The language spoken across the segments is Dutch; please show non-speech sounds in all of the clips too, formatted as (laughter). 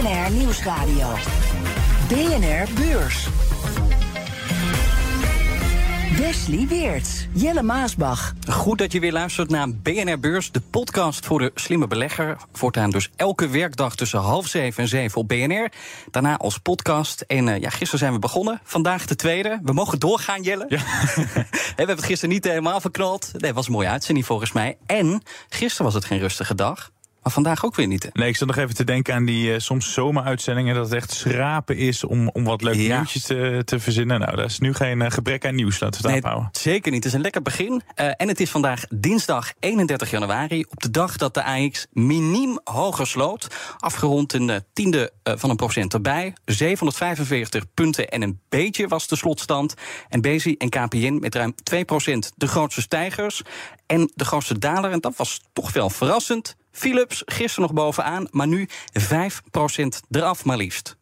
BNR Nieuwsradio. BNR Beurs. Wesley Weerts, Jelle Maasbach. Goed dat je weer luistert naar BNR Beurs, de podcast voor de slimme belegger. Voortaan dus elke werkdag tussen half zeven en zeven op BNR. Daarna als podcast. En uh, ja, gisteren zijn we begonnen. Vandaag de tweede. We mogen doorgaan, Jelle. Ja. (laughs) we hebben het gisteren niet helemaal verknald. Nee, het was een mooie uitzending volgens mij. En gisteren was het geen rustige dag. Maar vandaag ook weer niet. Nee, ik zat nog even te denken aan die uh, soms zomeruitzendingen. Dat het echt schrapen is om, om wat leuke ja. nieuwtjes te, te verzinnen. Nou, dat is nu geen uh, gebrek aan nieuws. Laten we het nee, afhouden. Zeker niet. Het is een lekker begin. Uh, en het is vandaag dinsdag 31 januari. Op de dag dat de AX miniem hoger sloot. Afgerond een tiende van een procent erbij. 745 punten en een beetje was de slotstand. En Bezi en KPN met ruim 2 procent de grootste stijgers. En de grootste daler, en dat was toch wel verrassend. Philips gisteren nog bovenaan, maar nu 5% eraf maar liefst.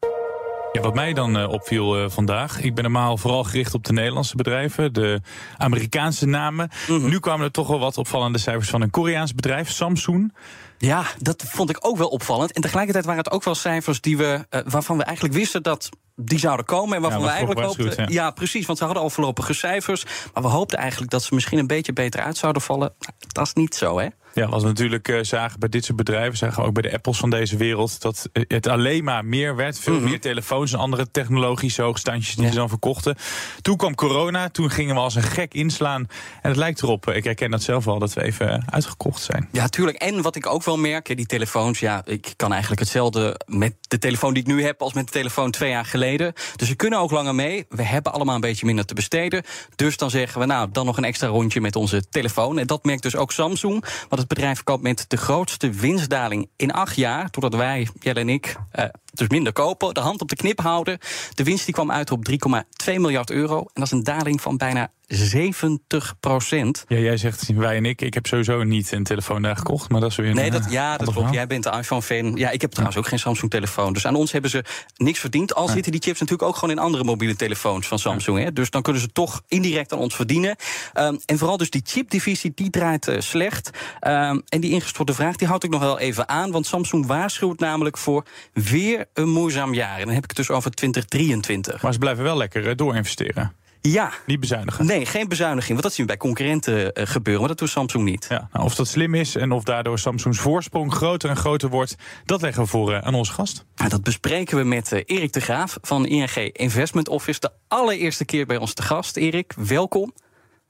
Ja, wat mij dan uh, opviel uh, vandaag. Ik ben normaal vooral gericht op de Nederlandse bedrijven, de Amerikaanse namen. Mm -hmm. Nu kwamen er toch wel wat opvallende cijfers van een Koreaans bedrijf, Samsung. Ja, dat vond ik ook wel opvallend. En tegelijkertijd waren het ook wel cijfers die we, uh, waarvan we eigenlijk wisten dat die zouden komen. En waarvan ja, we eigenlijk hoopten. Ja. ja. precies. Want ze hadden al voorlopige cijfers. Maar we hoopten eigenlijk dat ze misschien een beetje beter uit zouden vallen. Dat is niet zo, hè? Ja, wat we natuurlijk uh, zagen bij dit soort bedrijven, zagen we ook bij de Apples van deze wereld, dat het alleen maar meer werd. Veel mm -hmm. meer telefoons en andere technologische hoogstandjes die ja. ze dan verkochten. Toen kwam corona, toen gingen we als een gek inslaan. En het lijkt erop, ik herken dat zelf wel, dat we even uitgekocht zijn. Ja, tuurlijk. En wat ik ook wel merk, die telefoons, ja, ik kan eigenlijk hetzelfde met de telefoon die ik nu heb als met de telefoon twee jaar geleden. Dus we kunnen ook langer mee. We hebben allemaal een beetje minder te besteden. Dus dan zeggen we, nou, dan nog een extra rondje met onze telefoon. En dat merkt dus ook Samsung. Want het bedrijf koopt met de grootste winstdaling in acht jaar. Doordat wij, Jelle en ik, uh, dus minder kopen, de hand op de knip houden. De winst die kwam uit op 3,2 miljard euro. En dat is een daling van bijna 70 procent. Ja, jij zegt wij en ik. Ik heb sowieso niet een telefoon daar gekocht, maar dat is weer een Nee, dat, ja, dat klopt. Jij bent de iPhone-fan. Ja, ik heb trouwens ja. ook geen Samsung-telefoon. Dus aan ons hebben ze niks verdiend. Al ja. zitten die chips natuurlijk ook gewoon in andere mobiele telefoons van Samsung. Ja. Hè? Dus dan kunnen ze toch indirect aan ons verdienen. Um, en vooral dus die chipdivisie, die draait uh, slecht. Um, en die ingestorte vraag, die houd ik nog wel even aan. Want Samsung waarschuwt namelijk voor weer een moeizaam jaar. En dan heb ik het dus over 2023. Maar ze blijven wel lekker uh, doorinvesteren. Ja. Niet bezuinigen. Nee, geen bezuiniging. Want dat zien we bij concurrenten uh, gebeuren. Maar dat doet Samsung niet. Ja, nou, of dat slim is en of daardoor Samsungs voorsprong groter en groter wordt... dat leggen we voor uh, aan onze gast. Nou, dat bespreken we met uh, Erik de Graaf van ING Investment Office. De allereerste keer bij ons te gast. Erik, welkom.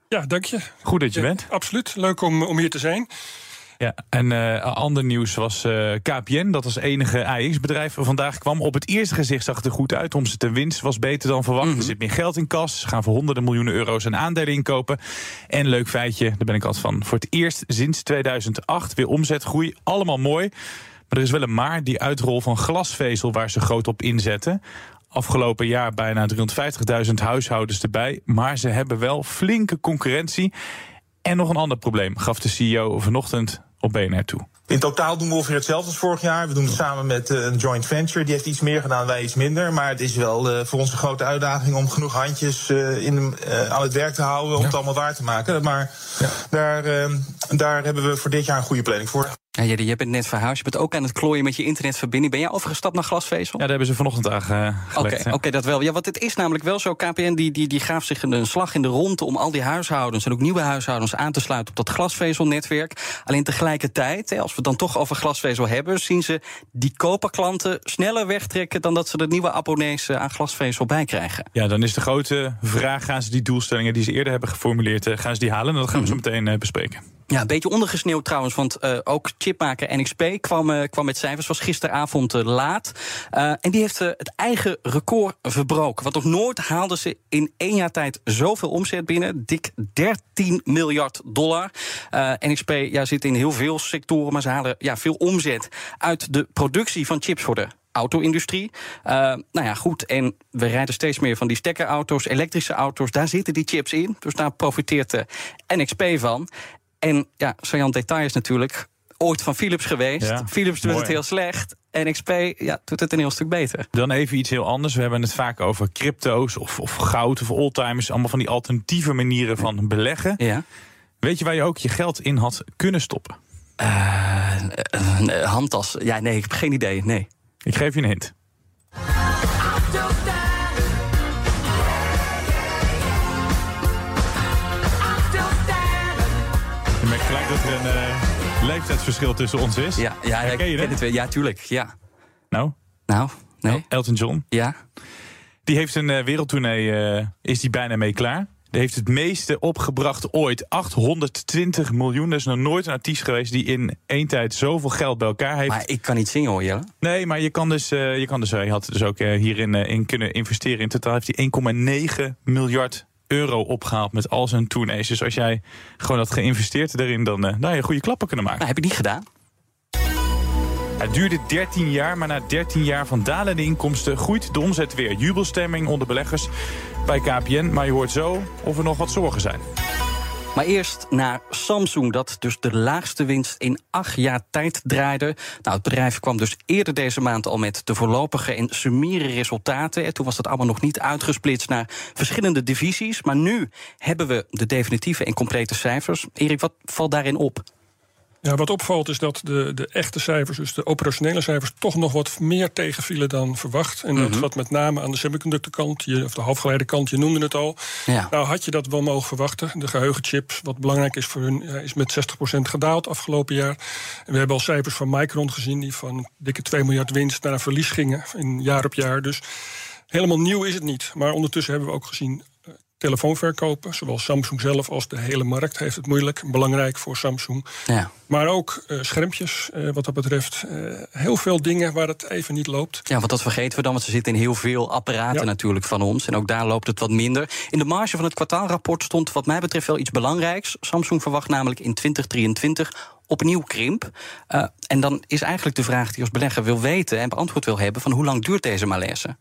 Ja, dank je. Goed dat je ja, bent. Absoluut. Leuk om, om hier te zijn. Ja, en uh, ander nieuws was uh, KPN, dat als enige AX-bedrijf vandaag kwam. Op het eerste gezicht zag het er goed uit. Omzet en winst was beter dan verwacht. Mm -hmm. Er zit meer geld in kas. Ze gaan voor honderden miljoenen euro's aan aandelen inkopen. En leuk feitje, daar ben ik altijd van. Voor het eerst sinds 2008 weer omzetgroei. Allemaal mooi. Maar er is wel een maar, die uitrol van glasvezel waar ze groot op inzetten. Afgelopen jaar bijna 350.000 huishoudens erbij. Maar ze hebben wel flinke concurrentie. En nog een ander probleem, gaf de CEO vanochtend op BNR toe. In totaal doen we ongeveer hetzelfde als vorig jaar. We doen het samen met uh, een joint venture. Die heeft iets meer gedaan, wij iets minder. Maar het is wel uh, voor ons een grote uitdaging om genoeg handjes uh, in, aan het werk te houden. om ja. het allemaal waar te maken. Maar ja. daar, daar hebben we voor dit jaar een goede planning voor. Ja, je, je bent net verhuisd. Je bent ook aan het klooien met je internetverbinding. Ben jij overgestapt naar glasvezel? Ja, daar hebben ze vanochtend aangelegd. Oké, okay, ja. okay, dat wel. Ja, want het is namelijk wel zo. KPN die, die, die gaf zich een slag in de ronde om al die huishoudens en ook nieuwe huishoudens aan te sluiten op dat glasvezelnetwerk. Alleen tegelijkertijd, hè, als we het dan toch over glasvezel hebben, zien ze die koperklanten sneller wegtrekken dan dat ze de nieuwe abonnees aan glasvezel bijkrijgen. Ja, dan is de grote vraag: gaan ze die doelstellingen die ze eerder hebben geformuleerd, gaan ze die halen? En dat gaan we zo meteen uh, bespreken. Ja, een beetje ondergesneeuwd trouwens, want uh, ook chipmaker NXP kwam, uh, kwam met cijfers, was gisteravond uh, laat. en die heeft het eigen record verbroken. Want nog nooit haalden ze in één jaar tijd zoveel omzet binnen. Dik 13 miljard dollar. NXP ja, zit in heel veel sectoren, maar ze halen ja, veel omzet uit de productie van chips voor de auto-industrie. Nou ja, goed. En we rijden steeds meer van die stekkerauto's, elektrische auto's. Daar zitten die chips in. Dus daar profiteert de NXP van. En ja, Sajant detail is natuurlijk ooit van Philips geweest. Ja, Philips doet mooi. het heel slecht. NXP ja, doet het een heel stuk beter. Dan even iets heel anders. We hebben het vaak over crypto's of, of goud of oldtimers. Allemaal van die alternatieve manieren van beleggen. Ja. Weet je waar je ook je geld in had kunnen stoppen? Uh, een handtas. Ja, nee, ik heb geen idee. Nee. Ik geef je een hint. Gelijk dat er een uh, leeftijdsverschil tussen ons is. Ja, ja, Herken je ik het. Ja, tuurlijk. Ja. Nou, Nou, nee. Elton John. Ja. Die heeft een uh, wereldtournee, uh, is die bijna mee klaar. Die heeft het meeste opgebracht ooit. 820 miljoen. Er is nog nooit een artiest geweest die in één tijd zoveel geld bij elkaar heeft. Maar ik kan niet zingen hoor, Jelle. Nee, maar je kan dus, uh, je kan dus, hij had dus ook hierin in kunnen investeren. In totaal heeft hij 1,9 miljard euro opgehaald met al zijn tournees. Dus als jij gewoon had geïnvesteerd erin, dan uh, nou, je goede klappen kunnen maken. Nou, heb ik niet gedaan. Het duurde 13 jaar, maar na 13 jaar van dalende inkomsten groeit de omzet weer. Jubelstemming onder beleggers bij KPN. Maar je hoort zo of er nog wat zorgen zijn. Maar eerst naar Samsung, dat dus de laagste winst in acht jaar tijd draaide. Nou, het bedrijf kwam dus eerder deze maand al met de voorlopige en summiere resultaten. En toen was dat allemaal nog niet uitgesplitst naar verschillende divisies. Maar nu hebben we de definitieve en complete cijfers. Erik, wat valt daarin op? Ja, wat opvalt is dat de, de echte cijfers, dus de operationele cijfers, toch nog wat meer tegenvielen dan verwacht. En dat Mhm. wat met name aan de semiconductorkant, je- of de halfgeleiderkant, je noemde het al. Ja. Nou had je dat wel mogen verwachten. De geheugenchips, wat belangrijk is voor hun, is met 60% gedaald afgelopen jaar. En we hebben al cijfers van Micron gezien, die van dikke 2 miljard winst naar een verlies gingen in jaar op jaar. Dus helemaal nieuw is het niet. Maar ondertussen hebben we ook gezien telefoonverkopen. Zowel Samsung zelf als de hele markt heeft het moeilijk. Belangrijk voor Samsung. Ja. Maar ook eh, schermpjes, eh, wat dat betreft. Eh, heel veel dingen waar het even niet loopt. Ja, want dat vergeten we dan, want ze zitten in heel veel apparaten Ja. natuurlijk van ons. En ook daar loopt het wat minder. In de marge van het kwartaalrapport stond wat mij betreft wel iets belangrijks. Samsung verwacht namelijk in 2023 opnieuw krimp. En dan is eigenlijk de vraag die als belegger wil weten en beantwoord wil hebben... van hoe lang duurt deze malaise?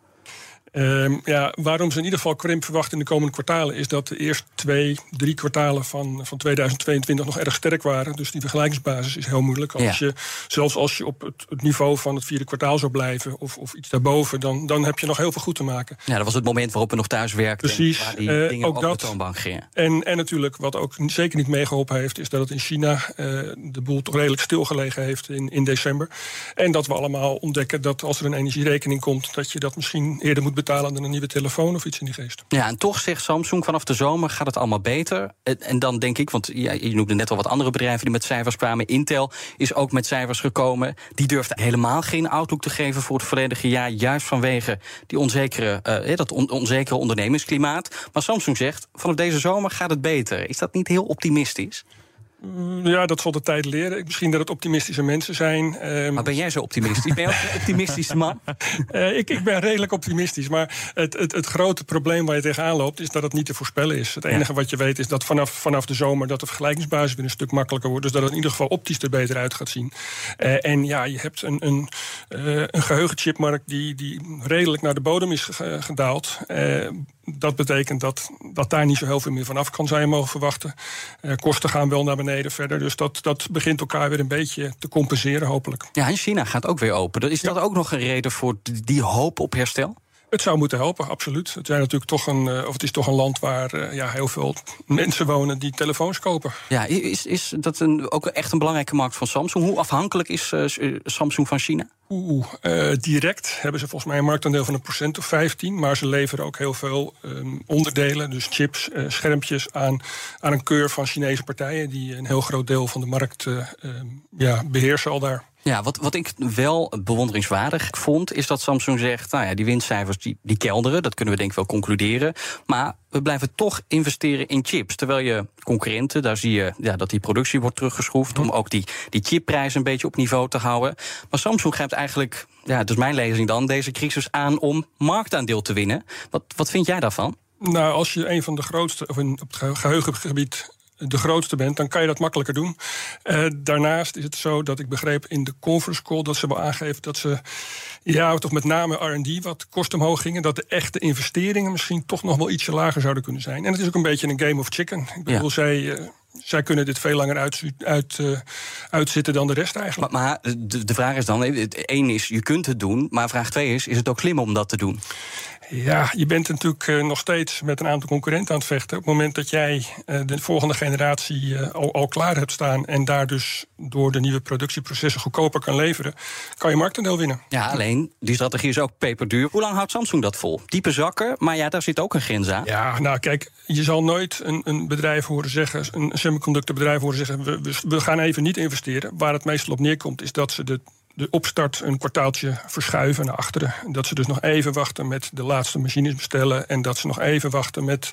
Uh, ja, waarom ze in ieder geval krimp verwachten in de komende kwartalen... is dat de eerste twee, drie kwartalen van, van 2022 nog erg sterk waren. Dus die vergelijkingsbasis is heel moeilijk. Als Ja. je, zelfs als je op het, het niveau van het vierde kwartaal zou blijven... of, of iets daarboven, dan, dan heb je nog heel veel goed te maken. Ja, dat was het moment waarop we nog thuis werkten. Precies, Waar die eh, dingen ook op dat. de toonbank gingen. En, en natuurlijk, wat ook zeker niet meegeholpen heeft... is dat het in China eh, de boel toch redelijk stilgelegen heeft in, in december. En dat we allemaal ontdekken dat als er een energierekening komt... dat je dat misschien eerder moet betalen dan een nieuwe telefoon of iets in die geest. Ja, en toch zegt Samsung vanaf de zomer gaat het allemaal beter. En, en dan denk ik, want je noemde net al wat andere bedrijven die met cijfers kwamen. Intel is ook met cijfers gekomen. Die durfde helemaal geen outlook te geven voor het volledige jaar. Juist vanwege die onzekere, eh, dat on- onzekere ondernemingsklimaat. Maar Samsung zegt, vanaf deze zomer gaat het beter. Is dat niet heel optimistisch? Ja, dat zal de tijd leren. Misschien dat het optimistische mensen zijn. Ehm, Maar ben jij zo optimistisch? Ben je ook een optimistische man? (laughs) Eh, ik, ik ben redelijk optimistisch. Maar het, het, het grote probleem waar je tegenaan loopt... is dat het niet te voorspellen is. Het enige wat je weet is dat vanaf, vanaf de zomer... dat de vergelijkingsbasis weer een stuk makkelijker wordt. Dus dat het in ieder geval optisch er beter uit gaat zien. Eh, en ja, je hebt een, een, eh, een geheugenchipmarkt... Die, die redelijk naar de bodem is ge- gedaald. Dat betekent dat, dat daar niet zo heel veel meer van af kan zijn mogen verwachten. Eh, kosten gaan wel naar beneden verder. Dus dat, dat begint elkaar weer een beetje te compenseren, hopelijk. Ja, en China gaat ook weer open. Is dat ook nog een reden voor die hoop op herstel? Het zou moeten helpen, absoluut. Het, zijn natuurlijk toch een, eh, of het is toch een land waar eh, ja, heel veel mensen wonen die telefoons kopen. Ja, is, is dat een, ook echt een belangrijke markt van Samsung? Hoe afhankelijk is Samsung van China? Oeh, eh, direct hebben ze volgens mij een marktaandeel van een procent of 15. Maar ze leveren ook heel veel ehm, onderdelen, dus chips, eh, schermpjes aan, aan een keur van Chinese partijen. die een heel groot deel van de markt eh, ehm, ja, beheersen al daar. Ja, wat, wat ik wel bewonderingswaardig vond, is dat Samsung zegt: nou ja, die winstcijfers die, die kelderen, dat kunnen we denk ik wel concluderen. Maar we blijven toch investeren in chips. Terwijl je concurrenten, daar zie je ja, dat die productie wordt teruggeschroefd. om ook die, die chipprijzen een beetje op niveau te houden. Maar Samsung grijpt eigenlijk, ja, is mijn lezing dan, deze crisis aan om marktaandeel te winnen. Wat, wat vind jij daarvan? Nou, als je een van de grootste, of in, op het ge- geheugengebied de grootste bent, dan kan je dat makkelijker doen. Uh, daarnaast is het zo dat ik begreep in de conference call dat ze wel aangeven dat ze ja, toch met name RD wat kosten omhoog gingen. Dat de echte investeringen misschien toch nog wel ietsje lager zouden kunnen zijn. En het is ook een beetje een game of chicken. Ik bedoel, ja. zij. Uh, zij kunnen dit veel langer uit, uit, uh, uitzitten dan de rest eigenlijk. Maar, maar de, de, vraag is dan: één is, je kunt het doen. Maar vraag twee is: is het ook slim om dat te doen? Ja, je bent natuurlijk uh, nog steeds met een aantal concurrenten aan het vechten. Op het moment dat jij uh, de volgende generatie uh, al, al, klaar hebt staan... en daar dus door de nieuwe productieprocessen goedkoper kan leveren... kan je marktendeel winnen. Ja, alleen, die strategie is ook peperduur. Hoe lang houdt Samsung dat vol? Diepe zakken, maar ja, daar zit ook een grens aan. Ja, nou kijk, je zal nooit een, een bedrijf horen zeggen... een semiconductorbedrijf horen zeggen... We, we, we gaan even niet investeren. Waar het meestal op neerkomt, is dat ze de de opstart een kwartaaltje verschuiven naar achteren. Dat ze dus nog even wachten met de laatste machines bestellen. En dat ze nog even wachten met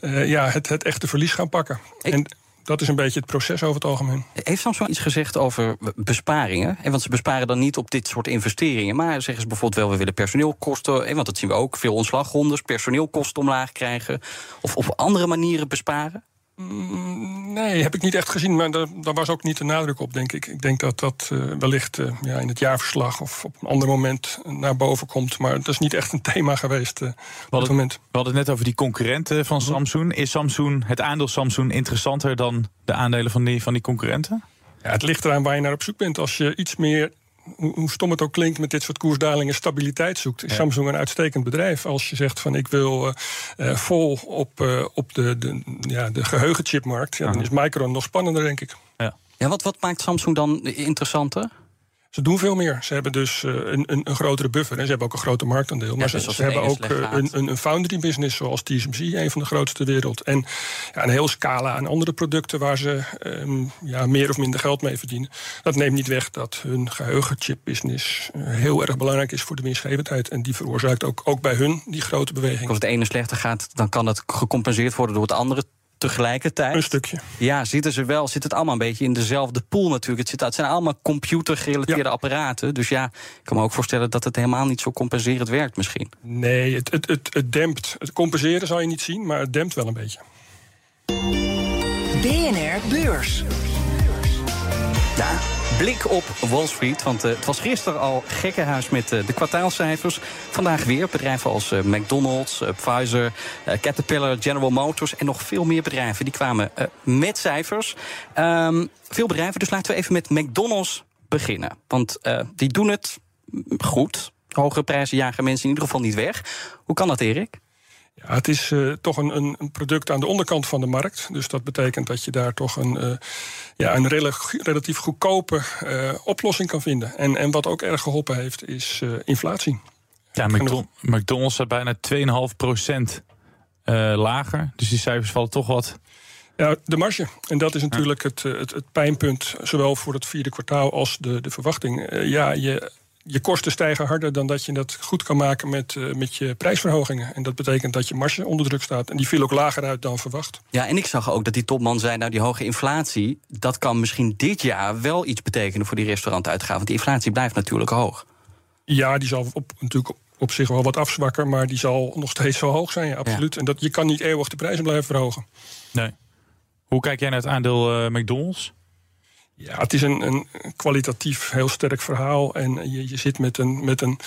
uh, ja, het, het echte verlies gaan pakken. Ik... En dat is een beetje het proces over het algemeen. Heeft Samsung iets gezegd over besparingen? En want ze besparen dan niet op dit soort investeringen. Maar zeggen ze bijvoorbeeld wel, we willen personeelkosten. Want dat zien we ook, veel ontslagrondes, personeelkosten omlaag krijgen. Of op andere manieren besparen? Nee, heb ik niet echt gezien, maar daar, daar, was ook niet de nadruk op, denk ik. Ik denk dat dat uh, wellicht uh, ja, in het jaarverslag of op een ander moment naar boven komt. Maar dat is niet echt een (laughs) thema geweest uh, op het moment. We hadden het net over die concurrenten van Samsung. Is Samsung, het aandeel Samsung interessanter dan de aandelen van die, van die concurrenten? Ja, het ligt eraan waar je naar op zoek bent. Als je iets meer hoe stom het ook klinkt met dit soort koersdalingen, stabiliteit zoekt, is ja. Samsung een uitstekend bedrijf. Als je zegt van ik wil uh, uh, vol op, uh, op de, de, ja, de geheugenchipmarkt, ja, dan is Micron nog spannender, denk ik. Ja, ja wat, wat maakt Samsung dan interessanter? Ze doen veel meer. Ze hebben dus een, een, een, grotere buffer en ze hebben ook een groter marktaandeel. Maar ja, dus ze, ze hebben ook een, een, een, foundry business zoals TSMC, een van de grootste ter wereld. En ja, een heel scala aan andere producten waar ze um, ja, meer of minder geld mee verdienen. Dat neemt niet weg dat hun geheugenchip business uh, heel erg belangrijk is voor de winstgevendheid. En die veroorzaakt ook, ook bij hun die grote beweging. Als het ene slechter gaat, dan kan het gecompenseerd worden door het andere tegelijkertijd. Een stukje. Ja, zitten ze wel, zit het allemaal een beetje in dezelfde pool natuurlijk. Het, zit, het zijn allemaal computergerelateerde ja. apparaten. Dus ja, ik kan me ook voorstellen dat het helemaal niet zo compenserend werkt misschien. Nee, het, het, het, het dempt. Het compenseren zal je niet zien, maar het dempt wel een beetje. BNR Beurs. Ja, blik op Wall Street. Want uh, het was gisteren al gekkenhuis met uh, de kwartaalcijfers. Vandaag weer bedrijven als uh, McDonald's, Pfizer, Caterpillar, General Motors... en nog veel meer bedrijven die kwamen met cijfers. Um, veel bedrijven, dus laten we even met McDonald's beginnen. Want die doen het goed. Hogere prijzen jagen mensen in ieder geval niet weg. Hoe kan dat, Erik? Ja, het is uh, toch een, een, product aan de onderkant van de markt. Dus dat betekent dat je daar toch een, uh, ja, een rel relatief goedkope uh, oplossing kan vinden. En, en wat ook erg geholpen heeft, is inflatie. Ja, McDonald's, McDonald's staat bijna 2,5 procent lager. Dus die cijfers vallen toch wat. Ja, de marge. En dat is natuurlijk het, het, het, pijnpunt, zowel voor het vierde kwartaal als de, de verwachting. ja, je je kosten stijgen harder dan dat je dat goed kan maken met, uh, met je prijsverhogingen. En dat betekent dat je marge onder druk staat. En die viel ook lager uit dan verwacht. Ja, en ik zag ook dat die topman zei: Nou, die hoge inflatie, dat kan misschien dit jaar wel iets betekenen voor die restaurantuitgaven. Want die inflatie blijft natuurlijk hoog. Ja, die zal op, natuurlijk op zich wel wat afzwakken, maar die zal nog steeds zo hoog zijn, ja, absoluut. Ja. En dat, je kan niet eeuwig de prijzen blijven verhogen. Nee. Hoe kijk jij naar het aandeel uh, McDonald's? Ja, het is een, een, kwalitatief heel sterk verhaal. En je, je, zit met een, met een,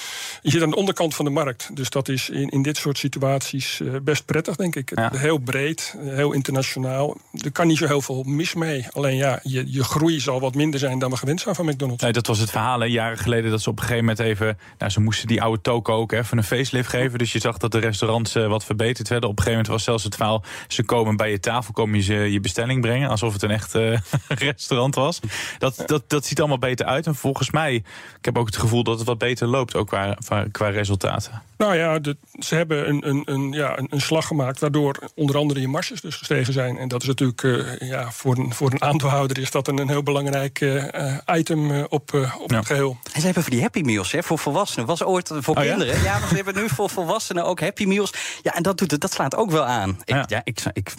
je zit aan de onderkant van de markt. Dus dat is in, in dit soort situaties uh, best prettig, denk ik. Ja. Heel breed, heel internationaal. Er kan niet zo heel veel mis mee. Alleen ja, je, je groei zal wat minder zijn dan we gewend zijn van McDonald's. Nee, dat was het verhaal. Hè, jaren geleden dat ze op een gegeven moment even... Nou, ze moesten die oude toko ook even een facelift geven. Dus je zag dat de restaurants uh, wat verbeterd werden. Op een gegeven moment was zelfs het verhaal... ze komen bij je tafel, komen je je bestelling brengen. Alsof het een echt uh, (laughs) restaurant was. (laughs) Dat, dat, dat ziet allemaal beter uit. En volgens mij, ik heb ook het gevoel dat het wat beter loopt, ook qua, qua resultaten. Nou ja, de, ze hebben een, een, een, ja, een, een, slag gemaakt waardoor onder andere je marges dus gestegen zijn. En dat is natuurlijk uh, ja, voor, een, voor een aandeelhouder is dat een, een heel belangrijk uh, item uh, op, op ja. het geheel. En ze hebben voor die Happy Meals hè, voor volwassenen. Was ooit voor oh, kinderen. Ja? ja, maar ze hebben nu voor volwassenen ook Happy Meals. Ja, en dat, doet het, dat slaat ook wel aan. Ik, ja. ik, ik,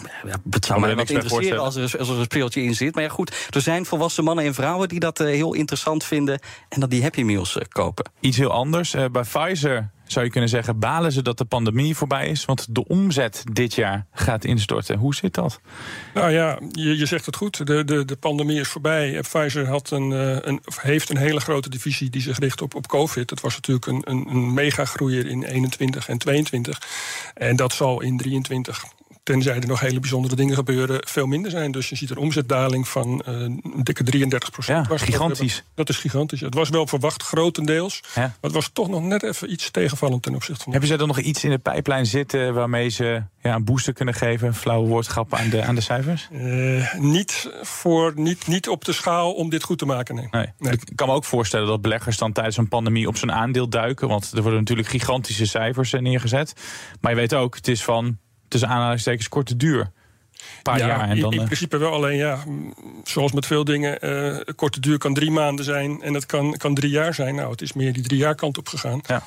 het zou mij wat interesseren als er, als er een speeltje in zit. Maar ja, goed, er zijn volwassenen Mannen en vrouwen die dat heel interessant vinden en dat die Happy Meals kopen. Iets heel anders. bij Pfizer zou je kunnen zeggen, balen ze dat de pandemie voorbij is? Want de omzet dit jaar gaat instorten. Hoe zit dat? Nou ja, je, je zegt het goed. De, de, de pandemie is voorbij. Pfizer had een, een, heeft een hele grote divisie die zich richt op, op COVID. Dat was natuurlijk een, een, een megagroeier in 21 en 22. En dat zal in 23 tenzij er nog hele bijzondere dingen gebeuren, veel minder zijn. Dus je ziet een omzetdaling van uh, een dikke 33 procent. Ja, gigantisch. Dat is gigantisch. Het was wel verwacht, grotendeels. Ja. Maar het was toch nog net even iets tegenvallend ten opzichte van... Hebben ze er nog iets in de pijplijn zitten... waarmee ze ja, een booster kunnen geven, flauwe woordgrap aan de, aan de cijfers? Uh, niet, voor, niet, niet op de schaal om dit goed te maken, nee. nee. nee. Ik kan me ook voorstellen dat beleggers dan tijdens een pandemie... op zo'n aandeel duiken, want er worden natuurlijk gigantische cijfers eh, neergezet. Maar je weet ook, het is van tussen aanhalingstekens korte duur. Paar ja, jaar en dan, in, in principe wel. Alleen ja, zoals met veel dingen, uh, korte duur kan drie maanden zijn en het kan, kan drie jaar zijn. Nou, het is meer die drie jaar kant op gegaan. Ja.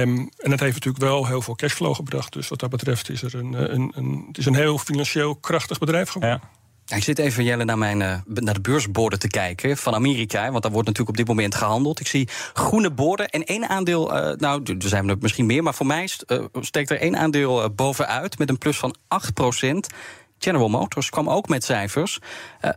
Um, en het heeft natuurlijk wel heel veel cashflow gebracht. Dus wat dat betreft is er een, een, een, het is een heel financieel krachtig bedrijf geworden. Ja. Ik zit even, Jelle, naar, mijn, uh, naar de beursborden te kijken van Amerika. Want daar wordt natuurlijk op dit moment gehandeld. Ik zie groene borden en één aandeel... Uh, nou, er zijn er misschien meer, maar voor mij uh, steekt er één aandeel bovenuit... met een plus van 8% General Motors kwam ook met cijfers.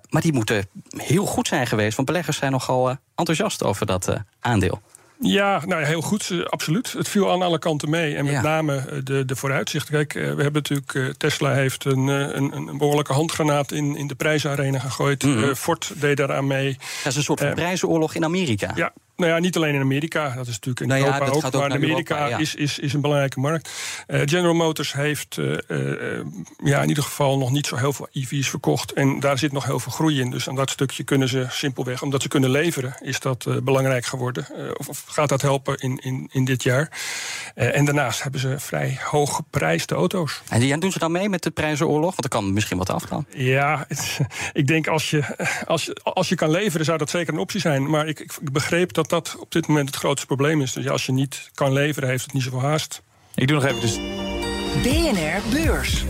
maar die moeten heel goed zijn geweest. Want beleggers zijn nogal enthousiast over dat aandeel. Ja, nou heel goed, eh, absoluut. Het viel aan alle kanten mee. En met name eh, de, de vooruitzichten. Kijk, eh, we hebben natuurlijk. Tesla heeft een, een, een behoorlijke handgranaat in, in de prijsarena gegooid. Mm Ford deed daaraan mee. Dat is een soort van prijzenoorlog in Amerika. Ja, nou ja, niet alleen in Amerika, dat is natuurlijk in nou Europa ook, maar Amerika is, is, is een belangrijke markt. Uh, General Motors heeft uh, uh, ja, in ieder geval nog niet zo heel veel EV's verkocht. En daar zit nog heel veel groei in. Dus aan dat stukje kunnen ze simpelweg, omdat ze kunnen leveren, is dat belangrijk geworden. Of, of, gaat dat helpen in, in, in dit jaar. en daarnaast hebben ze vrij hoog geprijsde auto's. En die, doen ze dan mee met de prijzenoorlog? Want er kan misschien wat afgaan. Ja, het, (laughs) ik denk als je, als, je, als je kan leveren, zou dat zeker een optie zijn. Maar ik, ik begreep dat dat op dit moment het grootste probleem is. Dus als je niet kan leveren, heeft het niet zoveel haast. Ik doe nog even dus. BNR Beurs.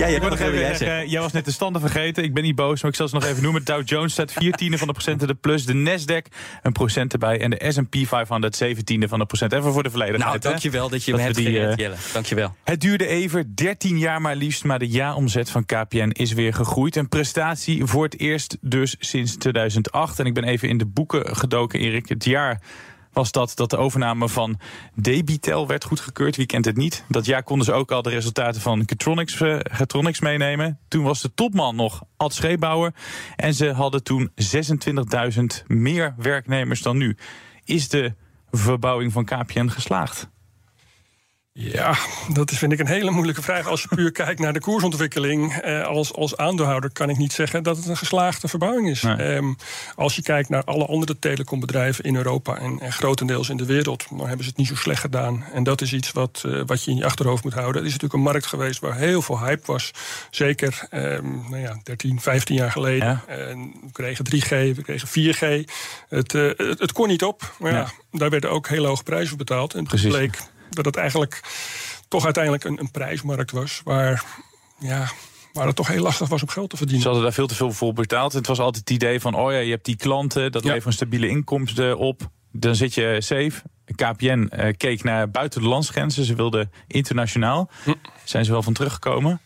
Ja, je nog even zeggen, jij was net de standen vergeten. Ik ben niet boos, maar ik zal ze nog even noemen. Dow Jones staat 4 tiende van de procenten de plus. De Nasdaq een procent erbij. En de S&P 500 17 van de procent. Even voor de volledigheid. Nou, dankjewel dat je dat me hebt die, gered, Jelle. Dankjewel. Het duurde even 13 jaar maar liefst. Maar de jaaromzet van KPN is weer gegroeid. Een prestatie voor het eerst dus sinds 2008. En ik ben even in de boeken gedoken, Erik. Het jaar was dat dat de overname van Debitel werd goedgekeurd. Wie kent het niet? Dat jaar konden ze ook al de resultaten van Getronics, uh, Getronics meenemen. Toen was de topman nog Ad Scheepbouwer. En ze hadden toen 26.000 meer werknemers dan nu. Is de verbouwing van KPN geslaagd? Ja, dat vind ik een hele moeilijke vraag. Als je puur (laughs) kijkt naar de koersontwikkeling eh, als, als aandeelhouder, kan ik niet zeggen dat het een geslaagde verbouwing is. Ehm, als je kijkt naar alle andere telecombedrijven in Europa en, en, grotendeels in de wereld, dan hebben ze het niet zo slecht gedaan. En dat is iets wat, uh, wat je in je achterhoofd moet houden. Het is natuurlijk een markt geweest waar heel veel hype was. Zeker um, nou ja, 13, 15 jaar geleden. En we kregen 3G, we kregen 4G. Het, uh, het, het, kon niet op, maar ja. ja. daar werden ook hele hoge prijzen voor betaald. En het bleek dat het eigenlijk toch uiteindelijk een, een prijsmarkt was waar. Ja, waar het toch heel lastig was om geld te verdienen. Ze hadden daar veel te veel voor betaald. Het was altijd het idee van, oh ja, je hebt die klanten, dat ja. levert een stabiele inkomsten op. Dan zit je safe. KPN uh, keek naar buiten de landsgrenzen. Ze wilden internationaal. Hm. Zijn ze wel van teruggekomen?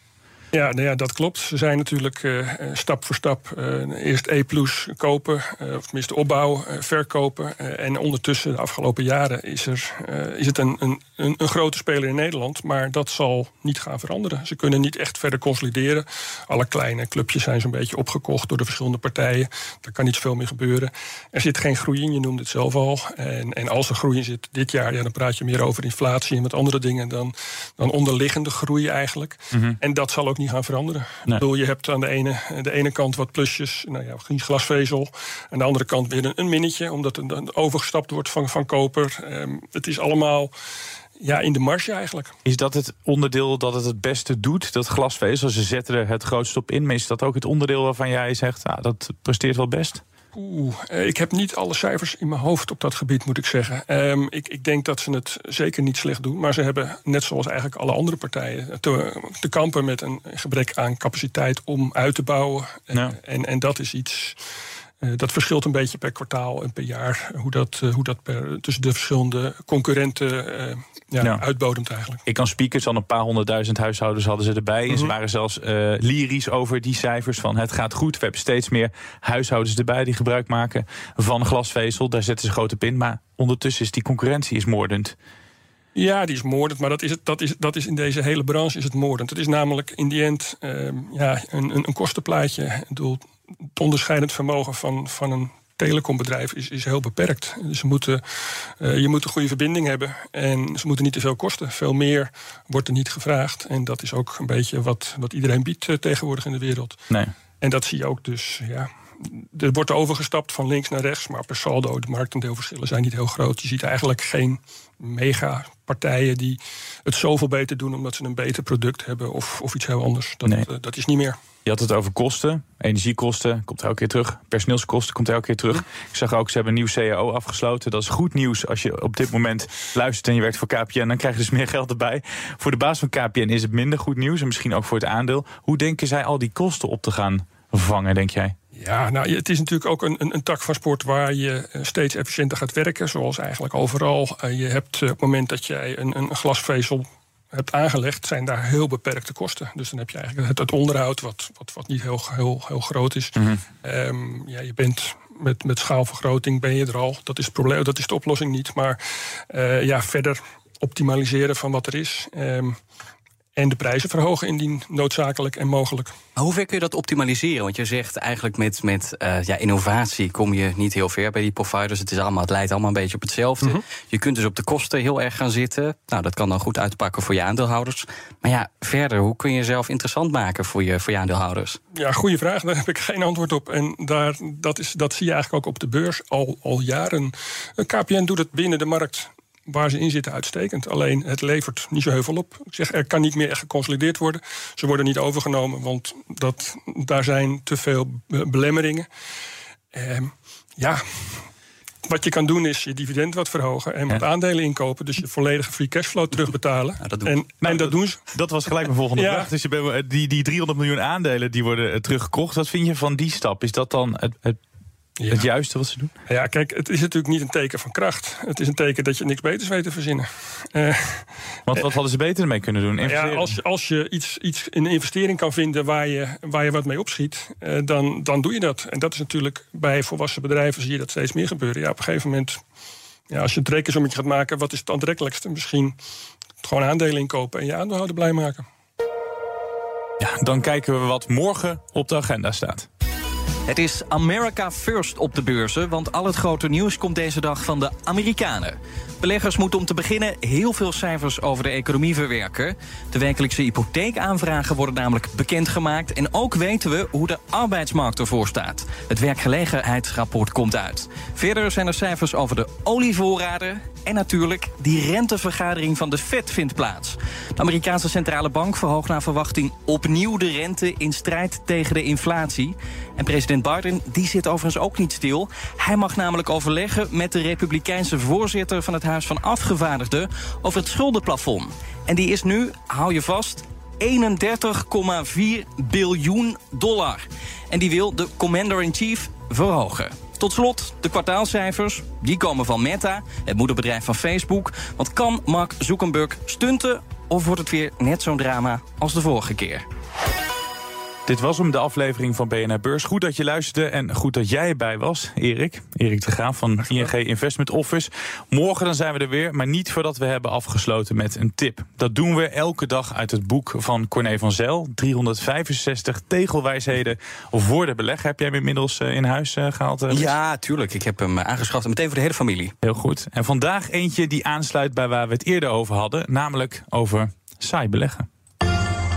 Ja, nou ja, dat klopt. Ze zijn natuurlijk uh, stap voor stap uh, eerst E plus kopen, uh, of tenminste opbouw, verkopen. en ondertussen, de afgelopen jaren, is, er, is het een, een, een, grote speler in Nederland. Maar dat zal niet gaan veranderen. Ze kunnen niet echt verder consolideren. Alle kleine clubjes zijn zo'n beetje opgekocht door de verschillende partijen. Daar kan niet zoveel meer gebeuren. Er zit geen groei in, je noemde het zelf al. En, en als er groei in zit dit jaar, ja, dan praat je meer over inflatie en met andere dingen dan, dan onderliggende groei eigenlijk. Mm -hmm. En dat zal ook niet gaan veranderen. Nee. Ik bedoel, je hebt aan de ene, de ene kant wat plusjes, nou ja, glasvezel. Aan de andere kant weer een, een minnetje, omdat er overgestapt wordt van, van koper. Um, het is allemaal ja, in de marge eigenlijk. Is dat het onderdeel dat het het beste doet, dat glasvezel? Ze zetten er het grootst op in, maar is dat ook het onderdeel waarvan jij zegt, ah, dat presteert wel best? Oeh, eh, ik heb niet alle cijfers in mijn hoofd op dat gebied, moet ik zeggen. Ehm, ik, ik, denk dat ze het zeker niet slecht doen. Maar ze hebben, net zoals eigenlijk alle andere partijen, te, te kampen met een gebrek aan capaciteit om uit te bouwen. En, en dat is iets. Uh, dat verschilt een beetje per kwartaal en per jaar. Hoe dat, uh, hoe dat per, tussen de verschillende concurrenten ja, uitbodemt eigenlijk. Ik kan speakers al een paar honderdduizend huishoudens hadden ze erbij. Mm -hmm. En ze waren zelfs uh, lyrisch over die cijfers van het gaat goed. We hebben steeds meer huishoudens erbij die gebruik maken van glasvezel. Daar zetten ze grote pin. Maar ondertussen is die concurrentie is moordend. Ja, die is moordend, maar dat is, het, dat, is, dat is in deze hele branche is het moordend. Het is namelijk in die end uh, ja, een, een, een kostenplaatje. Ik bedoel, het onderscheidend vermogen van, van een telecombedrijf is, is heel beperkt. Dus ze moeten, uh, je moet een goede verbinding hebben en ze moeten niet te veel kosten. Veel meer wordt er niet gevraagd. En dat is ook een beetje wat, wat iedereen biedt uh, tegenwoordig in de wereld. Nee. En dat zie je ook dus, ja. Er wordt overgestapt van links naar rechts, maar per saldo, de marktendeelverschillen zijn niet heel groot. Je ziet eigenlijk geen mega partijen die het zoveel beter doen omdat ze een beter product hebben of, of iets heel anders. Dat, Nee. uh, dat is niet meer. Je had het over kosten. Energiekosten komt elke keer terug. Personeelskosten komt elke keer terug. Ik zag ook, ze hebben een nieuw CAO afgesloten. Dat is goed nieuws als je op dit moment luistert en je werkt voor KPN. Dan krijg je dus meer geld erbij. Voor de baas van KPN is het minder goed nieuws. En misschien ook voor het aandeel. Hoe denken zij al die kosten op te gaan vangen, denk jij? Ja, nou, het is natuurlijk ook een, een, een, tak van sport waar je eh, steeds efficiënter gaat werken. Zoals eigenlijk overal. Uh, je hebt uh, op het moment dat jij een, een glasvezel hebt aangelegd, zijn daar heel beperkte kosten. Dus dan heb je eigenlijk het, het onderhoud, wat, wat, wat niet heel, heel, heel groot is. Mm -hmm. um, ja, je bent met, met schaalvergroting ben je er al. Dat is het probleem, dat is de oplossing niet. Maar uh, ja, verder optimaliseren van wat er is. Um, en de prijzen verhogen indien noodzakelijk en mogelijk. Maar hoe ver kun je dat optimaliseren? Want je zegt eigenlijk met, met uh, ja, innovatie kom je niet heel ver bij die providers. Het, is allemaal, het leidt allemaal een beetje op hetzelfde. Mm -hmm. Je kunt dus op de kosten heel erg gaan zitten. Nou, dat kan dan goed uitpakken voor je aandeelhouders. Maar ja, verder, hoe kun je jezelf interessant maken voor je, voor je aandeelhouders? Ja, goede vraag. Daar heb ik geen antwoord op. En daar, dat, is, dat zie je eigenlijk ook op de beurs al, al jaren. KPN doet het binnen de markt waar ze in zitten uitstekend. Alleen het levert niet zo heel veel op. Ik zeg, er kan niet meer echt geconsolideerd worden. Ze worden niet overgenomen, want dat, daar zijn te veel belemmeringen. Eh, ja, wat je kan doen is je dividend wat verhogen en wat ja. aandelen inkopen. Dus je volledige free cashflow terugbetalen. Ja, dat en, en, dat doen ze. Dat was gelijk mijn volgende (laughs) ja. vraag. Dus je bent, die, die 300 miljoen aandelen die worden teruggekocht. Wat vind je van die stap? Is dat dan het, het ja. het juiste wat ze doen? Ja, kijk, het is natuurlijk niet een teken van kracht. Het is een teken dat je niks beters weet te verzinnen. Uh, Want wat hadden ze beter ermee kunnen doen? Ja, als, je, als je iets, iets in een investering kan vinden waar je, waar je wat mee opschiet, uh, dan, dan doe je dat. En dat is natuurlijk bij volwassen bedrijven zie je dat steeds meer gebeuren. Ja, op een gegeven moment, ja, als je het rekensommetje gaat maken, wat is het aantrekkelijkste? Misschien gewoon aandelen inkopen en je aandeelhouder blij maken. Ja, dan kijken we wat morgen op de agenda staat. Het is America First op de beurzen, want al het grote nieuws komt deze dag van de Amerikanen. Beleggers moeten om te beginnen heel veel cijfers over de economie verwerken. De wekelijkse hypotheekaanvragen worden namelijk bekendgemaakt. En ook weten we hoe de arbeidsmarkt ervoor staat. Het werkgelegenheidsrapport komt uit. Verder zijn er cijfers over de olievoorraden. En natuurlijk, die rentevergadering van de Fed vindt plaats. De Amerikaanse centrale bank verhoogt naar verwachting opnieuw de rente in strijd tegen de inflatie. En president Biden die zit overigens ook niet stil. Hij mag namelijk overleggen met de republikeinse voorzitter van het Huis van Afgevaardigden over het schuldenplafond. En die is nu, hou je vast, 31,4 biljoen dollar. En die wil de commander-in-chief verhogen. Tot slot, de kwartaalcijfers. Die komen van Meta, het moederbedrijf van Facebook. Want kan Mark Zuckerberg stunten of wordt het weer net zo'n drama als de vorige keer? Dit was hem, de aflevering van BNR Beurs. Goed dat je luisterde en goed dat jij erbij was, Erik. Erik de Graaf van ING Investment Office. Morgen dan zijn we er weer, maar niet voordat we hebben afgesloten met een tip. Dat doen we elke dag uit het boek van Corné van Zijl. 365 tegelwijsheden voor de beleg. Heb jij hem inmiddels in huis gehaald? Ja, tuurlijk. Ik heb hem aangeschaft. Meteen voor de hele familie. Heel goed. En vandaag eentje die aansluit bij waar we het eerder over hadden. Namelijk over saai beleggen.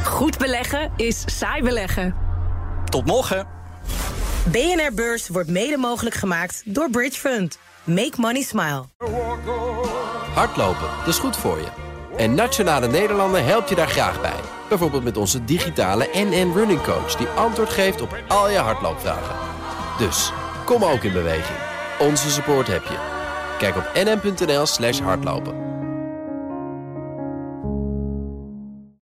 Goed beleggen is saai beleggen. Tot morgen. BNR Beurs wordt mede mogelijk gemaakt door Bridge Fund. Make money smile. Hardlopen, dat is goed voor je. En Nationale Nederlanden helpt je daar graag bij. Bijvoorbeeld met onze digitale NN Running Coach... die antwoord geeft op al je hardloopvragen. Dus, Kom ook in beweging. Onze support heb je. Kijk op nm.nl slash hardlopen.